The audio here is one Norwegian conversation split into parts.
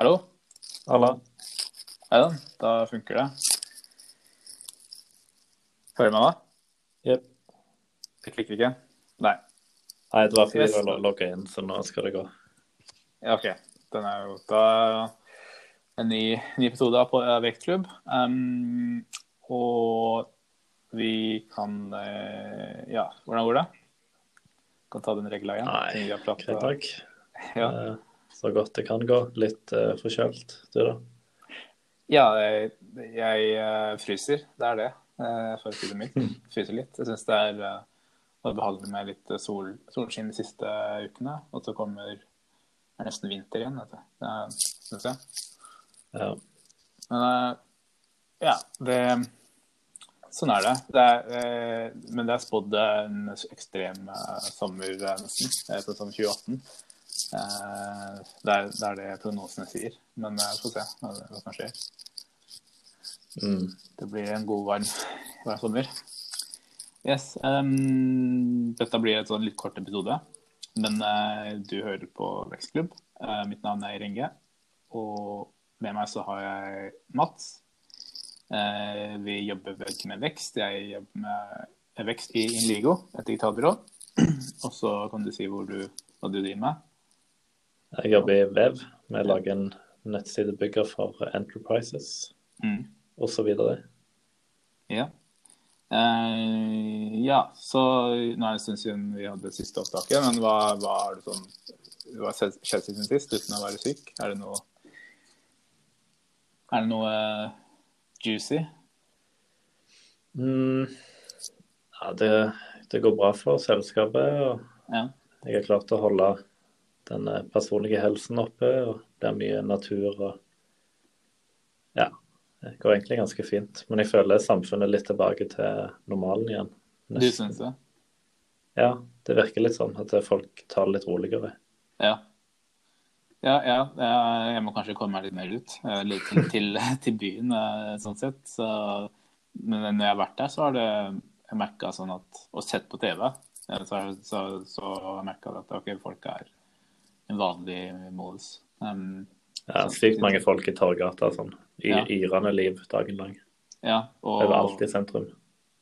Hallo? Halla. Hei da, da funker det. Hører du meg nå? Jepp. Det klikker ikke? Nei. Nei, det var fordi du var logga inn, så nå skal det gå. Ja, OK. Den er jo da en ny, ny episode av på- Vektklubb. Um, og vi kan eh, Ja, hvordan går det? Kan ta den regla igjen. Nei, greit takk. Ja. Eh, Så godt det kan gå. Litt uh, forkjølt. Du, da? Ja, jeg, jeg eh, fryser. Det er det, eh, for å si det mildt. Fryser litt. Jeg syns det er uh, behagelig med litt sol, solskinn de siste ukene. Og så kommer det er nesten vinter igjen, vet du. Det syns jeg. Ja. Men eh, ja, det Sånn er det. det er, eh, men det er spådd en ekstrem eh, sommer, eh, nesten. eh, Sånn 2018. Eh, det, er, det er det prognosene sier. Men eh, vi får se hva, som skjer. Mm. Det blir en god, varm, varm sommer. Yes. um, dette blir et sånn litt kort episode. Men uh, du hører på Vekstklubb. Uh, mitt navn er Ringe Og med meg så har jeg Mats. Uh, vi jobber ikke med vekst. Jeg jobber med vekst i Inligo, et digitalbyrå. Og så kan du si du, hva du driver med. Jeg jobber i Vev. Vi lager en nettsidebygger for Enterprises Mm. osv. Ja. Eh, ja, så nå er det en stund siden vi hadde det siste opptaket, men hva, hva er det sånn Hva har skjedd siden sist uten å være syk? Er det noe Er det noe uh, juicy? Mm. Ja, det, det går bra for selskapet. og Ja. Jeg har klart å holde den eh, personlige helsen oppe. og Det er mye natur og Ja. Det går egentlig ganske fint. Men jeg føler samfunnet er litt tilbake til normalen igjen. Du syns det? Ja, det virker litt sånn at folk tar det litt roligere. Ja. Ja, ja. Jeg må kanskje komme meg litt mer ut. eh, Litt til, til, til byen, eh, sånn sett. Så, men når jeg har vært der, så har det jeg merka sånn at Og sett på TV, så, så, så har jeg merka at okay, folk er en vanlig modus. Um, Ja, Sykt mange folk i Torgata. Sånn. I, Ja. Yrende liv dagen lang. ja, og, Overalt i sentrum.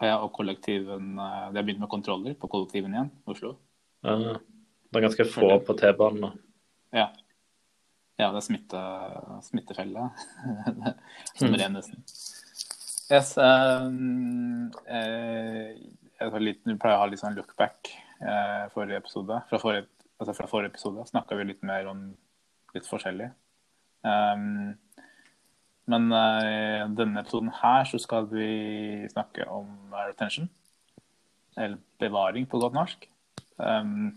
ja, og kollektiven eh, Det har begynt med kontroller på kollektiven igjen, Oslo. Ja, det er ganske få på T-banen nå. Ja. Ja, det er smitte, smittefelle. Nummer én, nesten. Yes, um, eh, jeg litt, jeg pleier å ha litt sånn lookback eh, forrige episode. Fra forrige, altså fra forrige episode snakka vi litt mer om litt forskjellig. Um, men i denne episoden her så skal vi snakke om eh, retention. Eller bevaring på godt norsk. Um,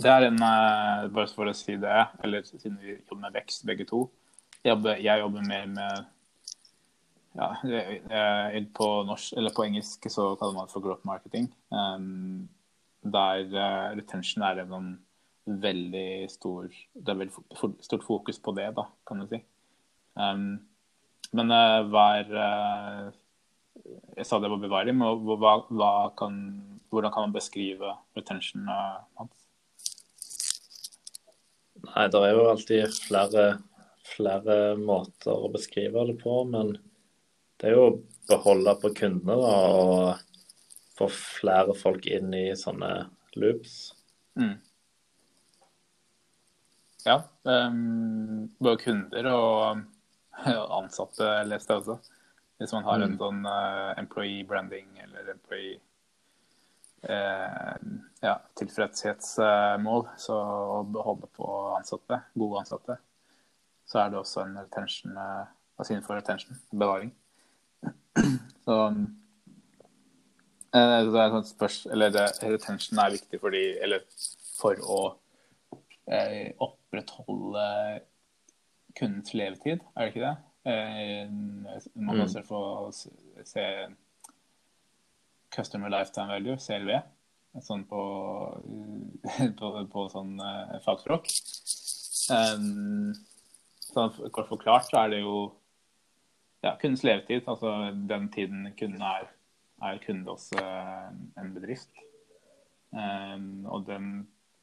det er en eh, Bare for å si det, eller siden vi jobber med vekst begge to. Jeg jobber, jeg jobber mer med ja, på, norsk, på engelsk så kaller man det for growth marketing. Um, der eh, retention er en veldig stor Det er veldig stort fokus på det, da, kan du si. Um, men uh, hva er eh, Jeg sa det var bevaring, men hva, hva kan, hvordan kan man beskrive retention? uh? Nei, det er jo alltid flere, flere måter å beskrive det på, men det er jo å beholde på kundene da, og få flere folk inn i sånne loops. Mm. Ja. Um, både kunder og ansatte leste jeg også. Hvis man har en Mm. sånn uh, employee branding eller employee uh, ja, tilfredshetsmål, så å beholde på ansatte, gode ansatte, så er det også en retention, eh, altså innenfor retention, bevaring. Så eh, det er sånn spørs, eller det, retention er viktig fordi, eller for å eh, opprettholde kundens levetid, er det ikke det? Eh, man kan Mm. også få se, se Customer Lifetime Value, CLV, sånn på, på, på sånn eh, fagspråk. Um, sånn kort forklart så er det jo ja, kundens levetid, altså den tiden kunden er, er kunde hos eh, en bedrift. Um, og den,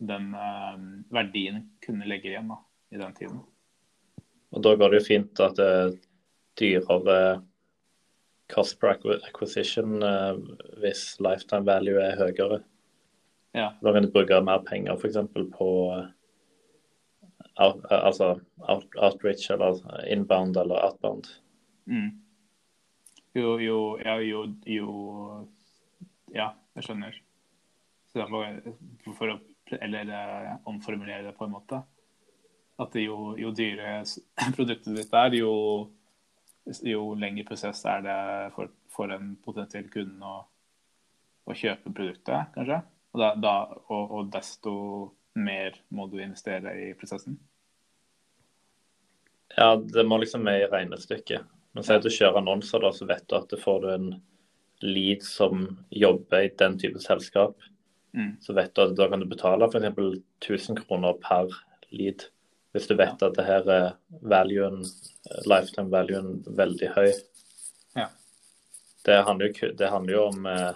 den eh, verdien kunne legger igjen da, i den tiden. Og da går det jo fint at det er dyrere cost per acquisition hvis lifetime value er høyere. Ja. Da kan du bruke mer penger f.eks. på out, altså out, outreach eller inbound eller outbound. Mm. Jo, jo, ja, jo, jo Ja, jeg skjønner. Så for å eller omformulere det på en måte. At jo, jo dyrere produktet ditt er, jo, jo lengre prosess er det for, for en potensiell kunde å, å, kjøpe produktet, kanskje. Og, da, da, og, og, desto mer må du investere i prosessen. Ja, det må liksom med i regnestykket. Men si at du kjører annonser, da, så vet du at du får en lead som jobber i den type selskap. Mm. Så vet du at da kan du betale f.eks. 1000 kroner per lead. Hvis du vet ja. at det her er valuen, lifetime valuen veldig høy. Ja. Det handler jo, det handler jo om eh,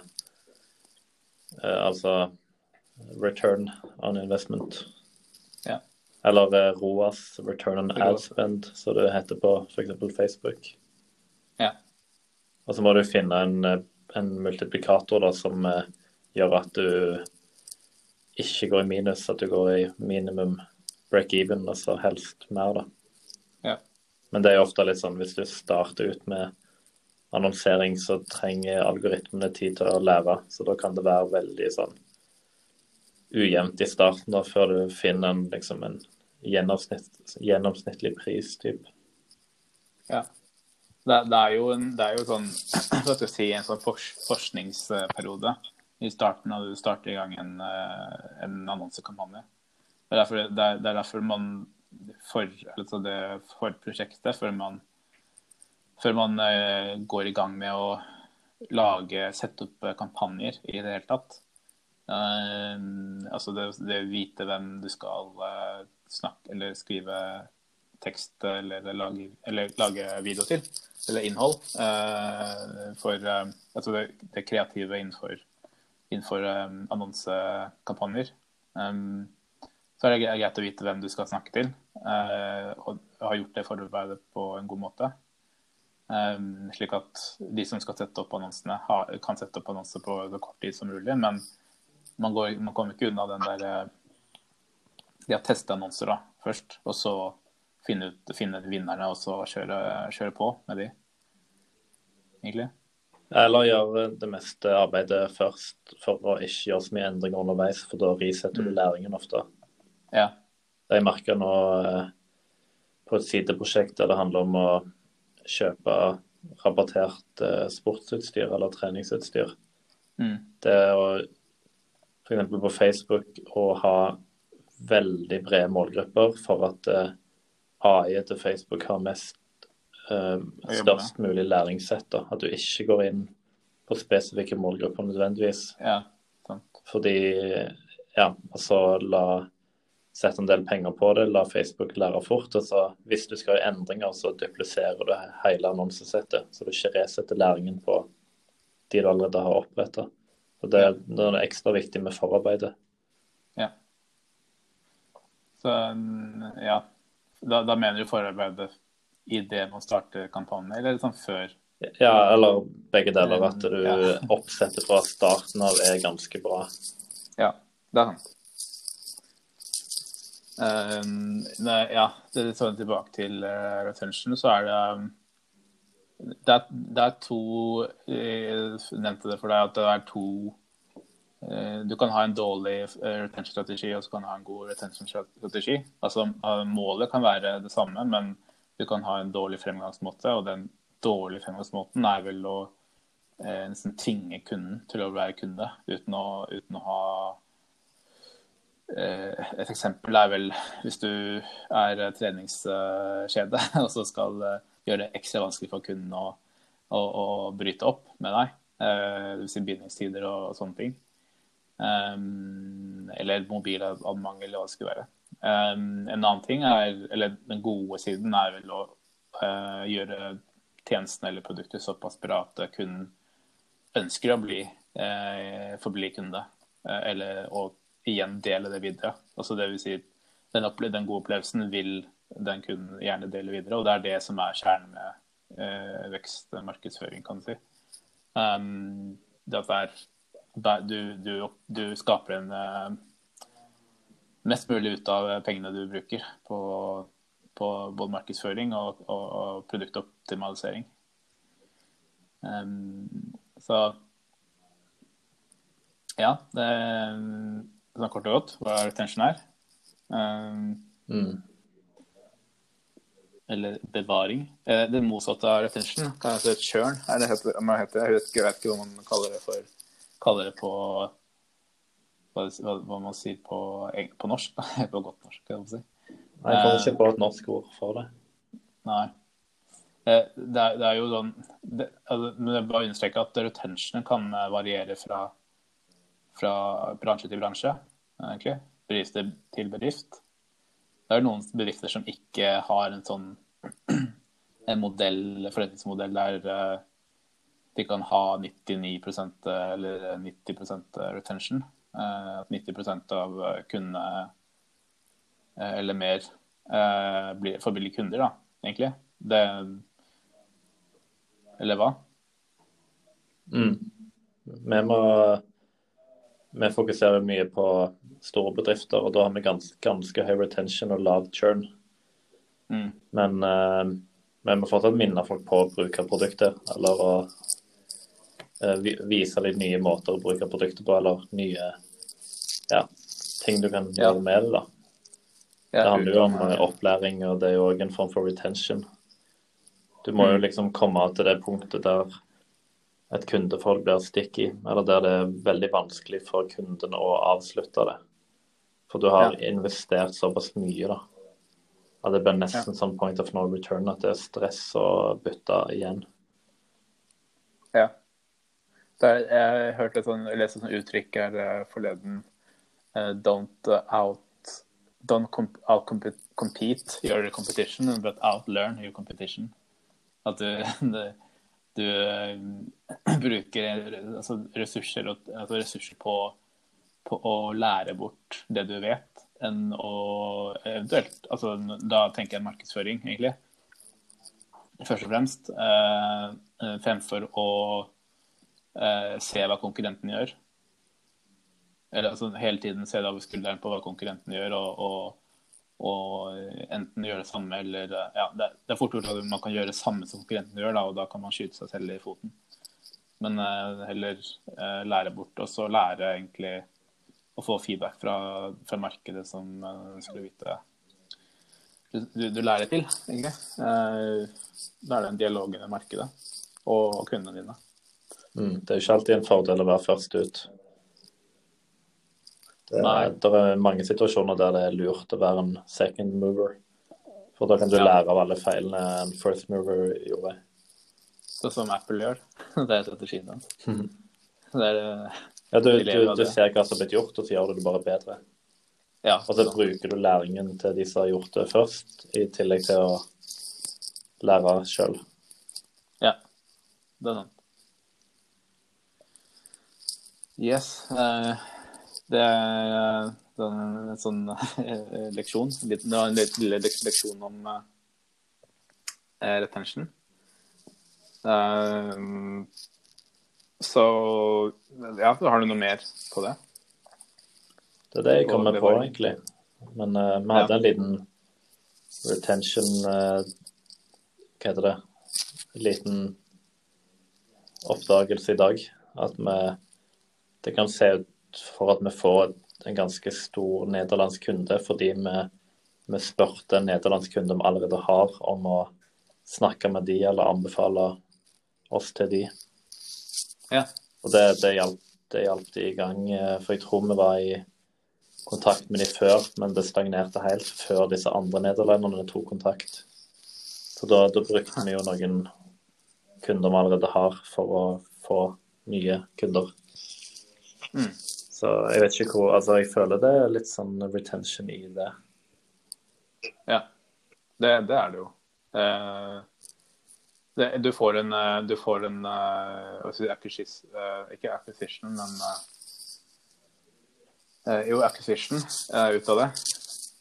eh, altså return on investment. Ja. Eller eh, ROAS, return on ad spend, som det heter på f.eks. Facebook. Ja. Og så må du finne en, eh, en multiplikator da, som eh, gjør at du ikke går i minus, at du går i minimum break-even, altså helst mer, da. Ja. Men det er ofte litt sånn hvis du starter ut med annonsering, så trenger algoritmene tid til å lære. Så da kan det være veldig sånn ujevnt i starten, da, før du finner en, liksom en gjennomsnitt, gjennomsnittlig pris, typ. Ja. Det, det, er jo en, det er jo sånn, si, en sånn forskningsperiode i starten når du starter i gang en, eh, en annonsekampanje. Det er, derfor, det, er, det er derfor, man for, altså det for prosjektet, før man, før man uh, går i gang med å lage, sette opp kampanjer i det hele tatt. Uh, altså det, å vite hvem du skal uh, snakke eller skrive tekst eller lage, eller lage video til, eller innhold. for altså det, det kreative innenfor innenfor um, annonsekampanjer. Så er det greit å vite hvem du skal snakke til, og ha gjort det forarbeidet på en god måte. Slik at de som skal sette opp annonsene, kan sette opp annonser på så kort tid som mulig. Men man, går, man kommer ikke unna den der de har testa annonser da, først, og så finne, ut, finne vinnerne og så kjøre, kjøre på med de, egentlig. Eller gjøre det meste arbeidet først for å ikke gjøre så mye endringer underveis, for da risetter du mm. læringen ofte. Ja. Jeg merker nå eh, på et sideprosjekt der det handler om å kjøpe rabattert eh, sportsutstyr eller treningsutstyr. Mm. Det å f.eks. på Facebook å ha veldig brede målgrupper for at eh, AI til Facebook har mest uh, størst mulig læringssett. At du ikke går inn på spesifikke målgrupper nødvendigvis. Ja, sant. Fordi ja, altså la sette en del penger på det, la Facebook lære fort. og så Hvis du skal gjøre endringer, så dupliserer du hele annonsesettet. Så du ikke resetter læringen på de du allerede har oppretta. Det, det er ekstra viktig med forarbeidet. Ja. Så ja, da, da mener du forarbeidet idet man starter kampanjen, eller sånn før? Ja, eller begge deler. At du ja. oppsettet fra starten av er ganske bra. Ja, det er sant. Um, nei, ja, det er sånn tilbake til uh, retention, så er det um, det, er, det er, to Jeg nevnte det for deg at det er to Du kan ha en dårlig retention-strategi og så kan du ha en god retention-strategi. Altså, uh, målet kan være det samme, men du kan ha en dårlig fremgangsmåte, og den dårlige fremgangsmåten er vel å eh, nesten tvinge kunden til å være kunde, uten å, uten å ha eh, Et eksempel er vel hvis du er treningskjede og så skal eh, gjøre det ekstra vanskelig for kunden å, å, å bryte opp med deg, eh, dvs. Si bindingstider og, og sånne ting. Um, eller mobilabonnement, eller hva. Um, en annen ting er, eller Den gode siden er vel å uh, gjøre tjenesten eller produktet såpass bra at kunden ønsker å bli, uh, forbli kunde. Uh, eller å igjen dele det videre. Altså det vil si, den, den gode opplevelsen vil den kunden gjerne dele videre. Og det er det som er kjernen med eh, vekstmarkedsføring, kan du si. Um, det at det er, du, du, du skaper en uh, mest mulig ut av pengene du bruker på, på både markedsføring og, og, og produktoptimalisering. Um, så ja, det er sånn kort og godt hva retention er. Um, Mm. eller bevaring. Eh, Det motsatte av retention kan hete churn. Er det heter, jeg vet ikke hva man kaller det for. Kaller det på hva, hva, man sier på, på norsk. på godt norsk, kan man si. Nei, Jeg kan ikke på et norsk ord for det. Nei. Eh, Det er, det er jo sånn det, altså, Men jeg bare understreker at retentionen kan eh, variere fra, fra bransje til bransje, egentlig. Bedrift til- bedrift. Det er noen bedrifter som ikke har en sånn en modell, forretningsmodell der eh, de kan ha 99% eller 90% retention. Eh, At 90% av kundene eh, eller mer eh, blir, får bli kunder, da, egentlig. Det Eller hva? Mm. Vi må Vi fokuserer mye på store bedrifter, og da har vi ganske, ganske høy retention og lav churn. Mm. Men eh, vi må fortsatt minne folk på å bruke produktet, eller å eh, vise litt nye måter å bruke produktet på, eller nye ja, ting du kan Ja. gjøre med det. da. Ja, Det handler jo om eh, opplæring, og det er jo òg en form for retention. Du må jo Mm. liksom komme til det punktet der et kundeforhold blir sticky, eller der det er veldig vanskelig for kunden å avslutte det. For du har investert såpass mye, da. At det blir nesten sånn point of no return at det er stress å bytte igjen. Ja. Er, jeg hørte et sånn, leste et sånt uttrykk her eh, forleden. Uh, don't uh, out Don't comp out compete, compete your competition, but outlearn your competition. At du, du, eh, bruker altså, ressurser, altså, ressurser på, på å lære bort det du vet, enn å eventuelt altså, Da tenker jeg markedsføring, egentlig. Først og fremst. Eh, fremfor å eh, se hva konkurrenten gjør. Eller altså hele tiden se over skulderen på hva konkurrenten gjør, og, og, og enten gjøre det samme eller eh, Ja, det, det er fort gjort at man kan gjøre det samme som konkurrenten gjør, da, og da kan man skyte seg selv i foten. Men eh, heller eh, lære bort, og så lære egentlig å få feedback fra, fra markedet som eh, skulle vite du, du, du lærer til, egentlig. Eh, da er det en dialog med markedet og kundene dine. Mm. Det er jo ikke alltid en fordel å være først ut. Det Nei. er, det er mange situasjoner der det er lurt å være en second mover. For da kan du Ja. lære av alle feilene en first mover gjorde. Sånn som Apple gjør. Det er strategien deres. Det er, eh, Ja, du, du, du ser hva som har blitt gjort, og så gjør du det bare bedre. ja, Og så bruker du læringen til de som har gjort det først, i tillegg til å lære sjøl. ja, det er sant. Yes. eh, det er eh, en sånn eh, leksjon. En lille lek- leksjon om retention. Så ja, har du noe mer på det? Det er det jeg kommer på, egentlig. Men uh, vi hadde Ja. en liten retention uh, Hva heter det? En liten oppdagelse i dag. At vi Det kan se ut for at vi får en ganske stor nederlandsk kunde fordi vi, vi spurte en nederlandsk kunde vi allerede har, om å snakke med de eller anbefale oss til de. Ja. Og det, det hjalp det hjalp de i gang, eh, for jeg tror vi var i kontakt med de før, men det stagnerte helt før disse andre nederlenderne tok kontakt. Så da, da brukte vi jo noen kunder vi allerede har, for å få nye kunder. Mm. Så jeg vet ikke hvor Altså, jeg føler det er litt sånn retention i det. Ja, det, det er det jo. Eh, det, du får en, eh, du får en eh, Ikke acquisition, men uh, Jo, acquisition uh, ut av det.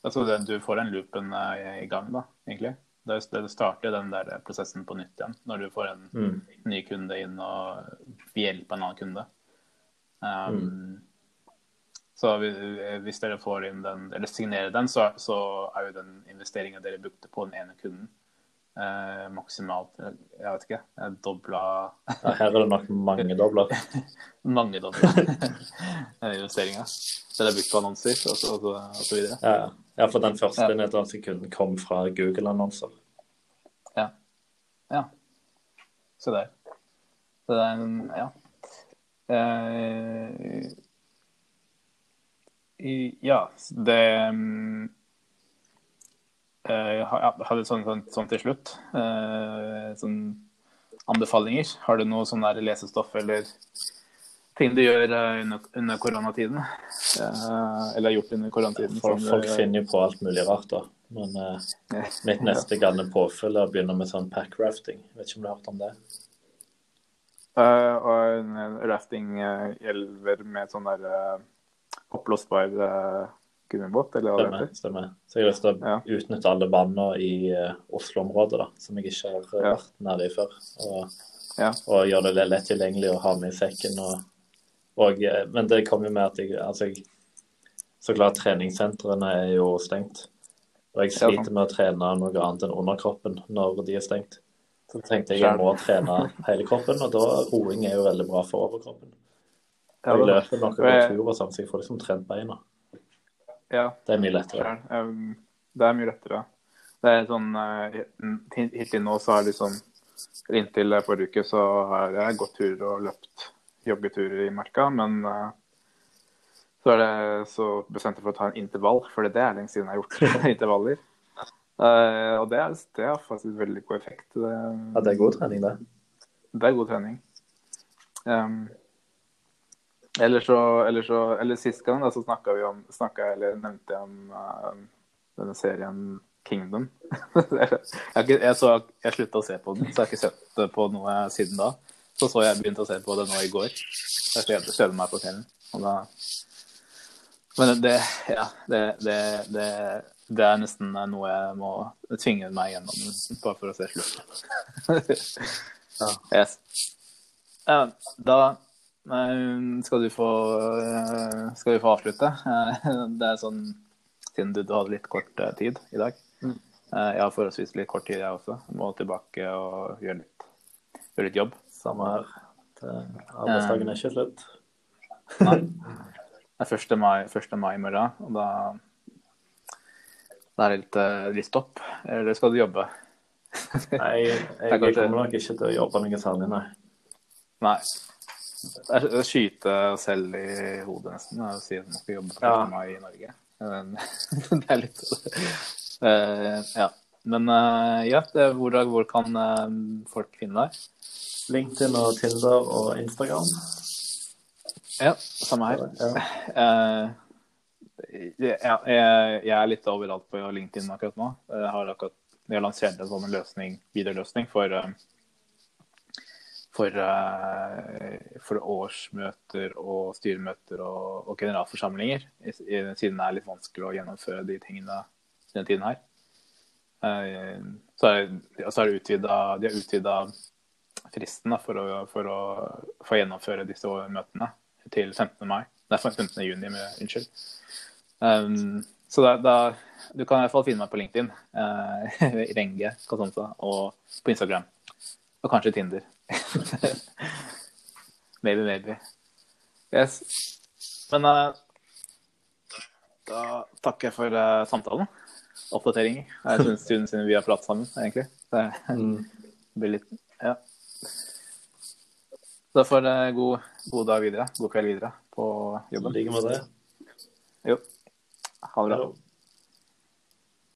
Altså, det, du får den loopen i gang, da, egentlig. Det, det starter den der prosessen på nytt igjen, når du får en Mm. ny kunde inn og ved hjelp av en annen kunde. Um, Så hvis dere får inn den, eller signerer den, så, så er jo den investeringa dere brukte på den ene kunden, eh, maksimalt eh, Jeg vet ikke. eh, Dobla Ja, her er det nok mange dobler. Mangedobla investeringa. Den er brukt på annonser og så, og så, og så videre. Ja, ja, for den første Ja. nederlandske kunden kom fra Google-annonser. Ja. Se der. Så det er en Ja. Eh, i, ja, det um, Jeg hadde sånn, sånn, sånn til slutt. Uh, sånn anbefalinger. Har du noe sånn der lesestoff eller ting du gjør under, under koronatiden? Uh, eller har gjort under koronatiden? Folk, folk du- finner jo på alt mulig rart, da. Men uh, mitt neste galne påfyll er å begynne med sånn packrafting. Vet ikke om du har hørt om det? Eh, og en rafting uh, elver med sånn der uh, oppblåsbar uh, gummibåt, eller hva det heter. stemmer. Så jeg har lyst til å Ja. utnytte alle vannene i eh, Oslo-området, da, som jeg ikke har eh, Ja. vært nede i før. Og, Ja. og gjøre det lett tilgjengelig å ha med i sekken. Og, og, eh, men det kommer jo med at jeg, altså jeg Så klart, treningssentrene er jo stengt. Og jeg sliter med å trene noe annet enn underkroppen når de er stengt. Så tenkte jeg jeg må trene hele kroppen, og da roing er jo veldig bra for overkroppen. Ja, jeg løper noen turer sånn, så jeg får liksom trent beina. ja Det er mye lettere. Um, det er mye lettere. Det er sånn uh, Hittil nå så har liksom Inntil forrige uke så har jeg gått turer og løpt joggeturer i marka, men uh, så er det så bestemt jeg for å ta en intervall, for det er lenge siden jeg har gjort intervaller. Uh, og det, er, det har faktisk veldig god effekt. Det, Ja, det er god trening, det. Det er god trening. Um, eller så, eller så Eller sist gang da, så snakka vi om snakket, eller nevnte jeg om uh, denne serien Kingdom. jeg, jeg, så, jeg slutta å se på den, så jeg har ikke sett på noe siden da. Så så jeg begynte å se på det nå i går. Jeg kjeder kjeder meg på kvelden. Da Men det Ja, det, det, det, det er nesten noe jeg må tvinge meg gjennom, bare for å se slutten. Yes. Ja, da eh, skal du få eh, skal du få avslutte. Eh, Det er sånn siden du, du hadde litt kort tid i dag. Mm. Jeg har forholdsvis litt kort tid, jeg også. Jeg må tilbake og gjøre litt, gjøre litt jobb. Samme her. Arbeidsdagen er ikke slutt. Nei. Det er 1. mai, 1. mai i morgen, og da, da er litt, eh, litt stopp. Eller skal du jobbe? Nei, jeg, jeg kommer nok ikke til å jobbe noe særlig, nei. Nei. Det er å skyte oss selv i hodet, nesten. Å si at man skal jobbe på 1. Ja. i Norge. Det er litt uh, Ja. Men uh, ja, det, hvor, hvor kan uh, folk finne deg? LinkedIn og Tinder og Instagram. Ja, samme her. Ja. Jeg, jeg er litt overalt på LinkedIn akkurat nå. Jeg har akkurat jeg har lansert en sånn løsning, videoløsning for, eh, for, eh, for årsmøter og styremøter og, og generalforsamlinger, siden det er litt vanskelig å gjennomføre de tingene denne tiden her. Eh, Så er, så er det utvida, de har utvida fristen da, for, å, for å få gjennomføre disse møtene til 15. mai. Nei, 15. juni, med, unnskyld. Um, så da, da, du kan i hvert fall finne meg på LinkedIn, uh, Renge Kasonsa, og på Instagram. Og kanskje Tinder. maybe, maybe. Yes. Men uh, da takker jeg for uh, samtalen. Oppdateringer. Jeg en stund siden vi har pratet sammen, egentlig. Det Mm. blir litt Ja. Da får dere god, god dag videre. God kveld videre på I jobben. like med det. Jo. Ha det bra.